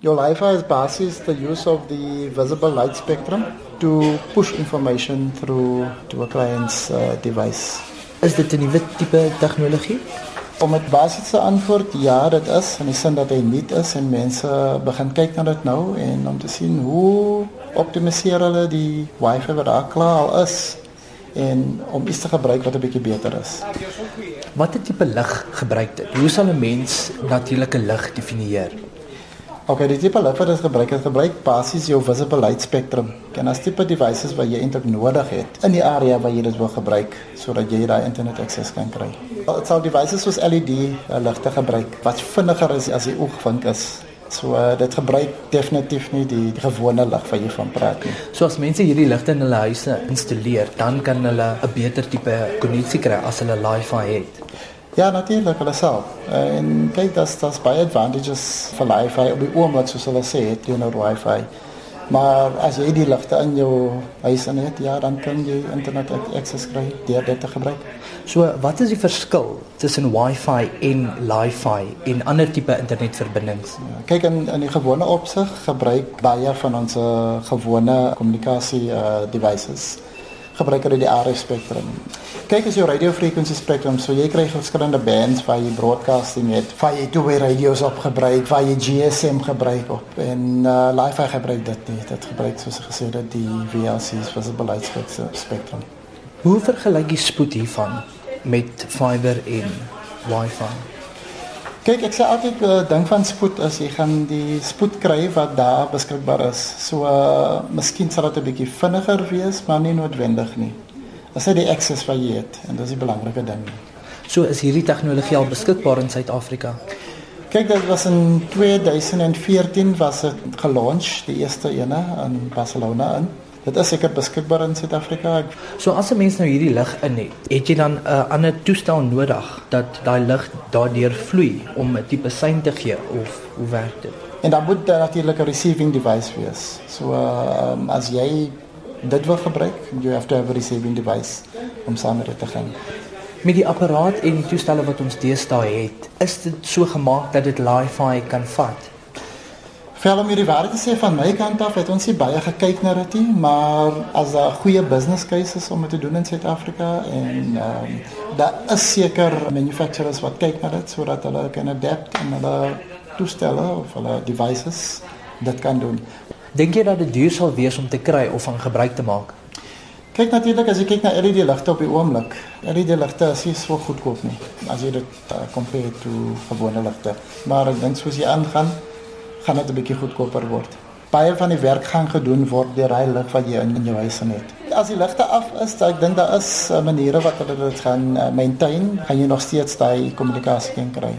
Your Wi-Fi is basis the use of the visible light spectrum to push information through to a client's uh, device. Is dit 'n nuwe tipe tegnologie? Om met basiese antwoord ja, dit is in die sin dat hy nuut is en mense begin kyk na dit nou en om te sien hoe optimaliseer hulle die Wi-Fi wat daar klaar al is en om iets te gebruik wat 'n bietjie beter is. Watter tipe lig gebruik dit? Hoe sal 'n mens natuurlike lig definieer? Okay, die tipe lig wat gebruik, het gebruik basies jou visible light spectrum. En as tipe devices wat jy eintlik nodig het in die area waar jy dit wil gebruik sodat jy daai internet access kan kry. Dit sal devices soos LED uh, ligte gebruik wat vinniger is as die oogvink is. So uh, dit gebruik definitief nie die, die gewone lig wat jy van praat nie. So as mense hierdie ligte in hulle huise installeer, dan kan hulle 'n beter tipe konneksie kry as hulle Wi-Fi het. Ja, natuurlik hulle self. Uh, en kyk, dat is baie advantages vir Wi-Fi op die oomblik soos hulle sê teenoor Wi-Fi. Maar as jy die ligte in jou huis in het, ja, dan kan jy internet access kry deur dit te gebruik. So, wat is die verskil tussen Wi-Fi en Li-Fi en ander tipe internetverbindings? Ja, kyk in in die gewone opsig gebruik baie van ons gewone kommunikasie uh, devices gebruik hulle die RF spektrum. Kyk as jou radiofrequensie spektrum, so jy kry verskillende bands waar jy broadcasting het, waar jy two-way radios op gebruik, waar jy GSM gebruik op en uh, Li-Fi gebruik dit nie. Dit gebruik soos gesê dat die VLC's was 'n beleidsspektrum. Hoe vergelyk jy spoed hiervan met fiber en Wi-Fi? Kyk, ek sê altyd uh, ding van spoed as jy gaan die spoed kry wat daar beskikbaar is. So uh miskien sal dit 'n bietjie vinniger wees, maar nie noodwendig nie. Dit is die access wat jy het en dis die belangrike ding. So is hierdie tegnologie al beskikbaar in Suid-Afrika. Kyk, dit was in 2014 was dit gelaunch, die eerste ene in Barcelona in. Dit is seker beskikbaar in Suid-Afrika. So as 'n mens nou hierdie lig in het, het jy dan 'n uh, ander toestel nodig dat daai lig daardeur vloei om 'n tipe sein te gee of hoe werk dit? En dan moet daar natuurlik 'n receiving device wees. So uh, um, as jy dit wil gebruik, you have to have a receiving device om saam met dit te gaan. Met die apparaat en die toestelle wat ons deesdae het, is dit so gemaak dat dit Li-Fi kan vat. Vir om hierdie waarde te sê van my kant af het ons nie baie gekyk na dit nie, maar as 'n goeie business case is om dit te doen in Suid-Afrika en ehm um, daar is seker manufacturers wat kyk na dit sodat hulle kan adapt en hulle toestelle of hulle devices dit kan doen. Dink jy dat dit duur sal wees om te kry of van gebruik te maak? Kyk natuurlik as jy kyk na LED ligte op die oomblik. LED ligte is nie so goedkoop nie as jy dit uh, compare to gewone ligte. Maar ek dink soos jy aangaan gaan dit 'n bietjie goedkoper word. Baie van die werk gaan gedoen word deur hy lig wat jy in, in jou huis het. As die ligte af is, dan ek dink daar is uh, maniere wat hulle dit gaan uh, maintain, gaan jy nog steeds daai kommunikasie kan kry.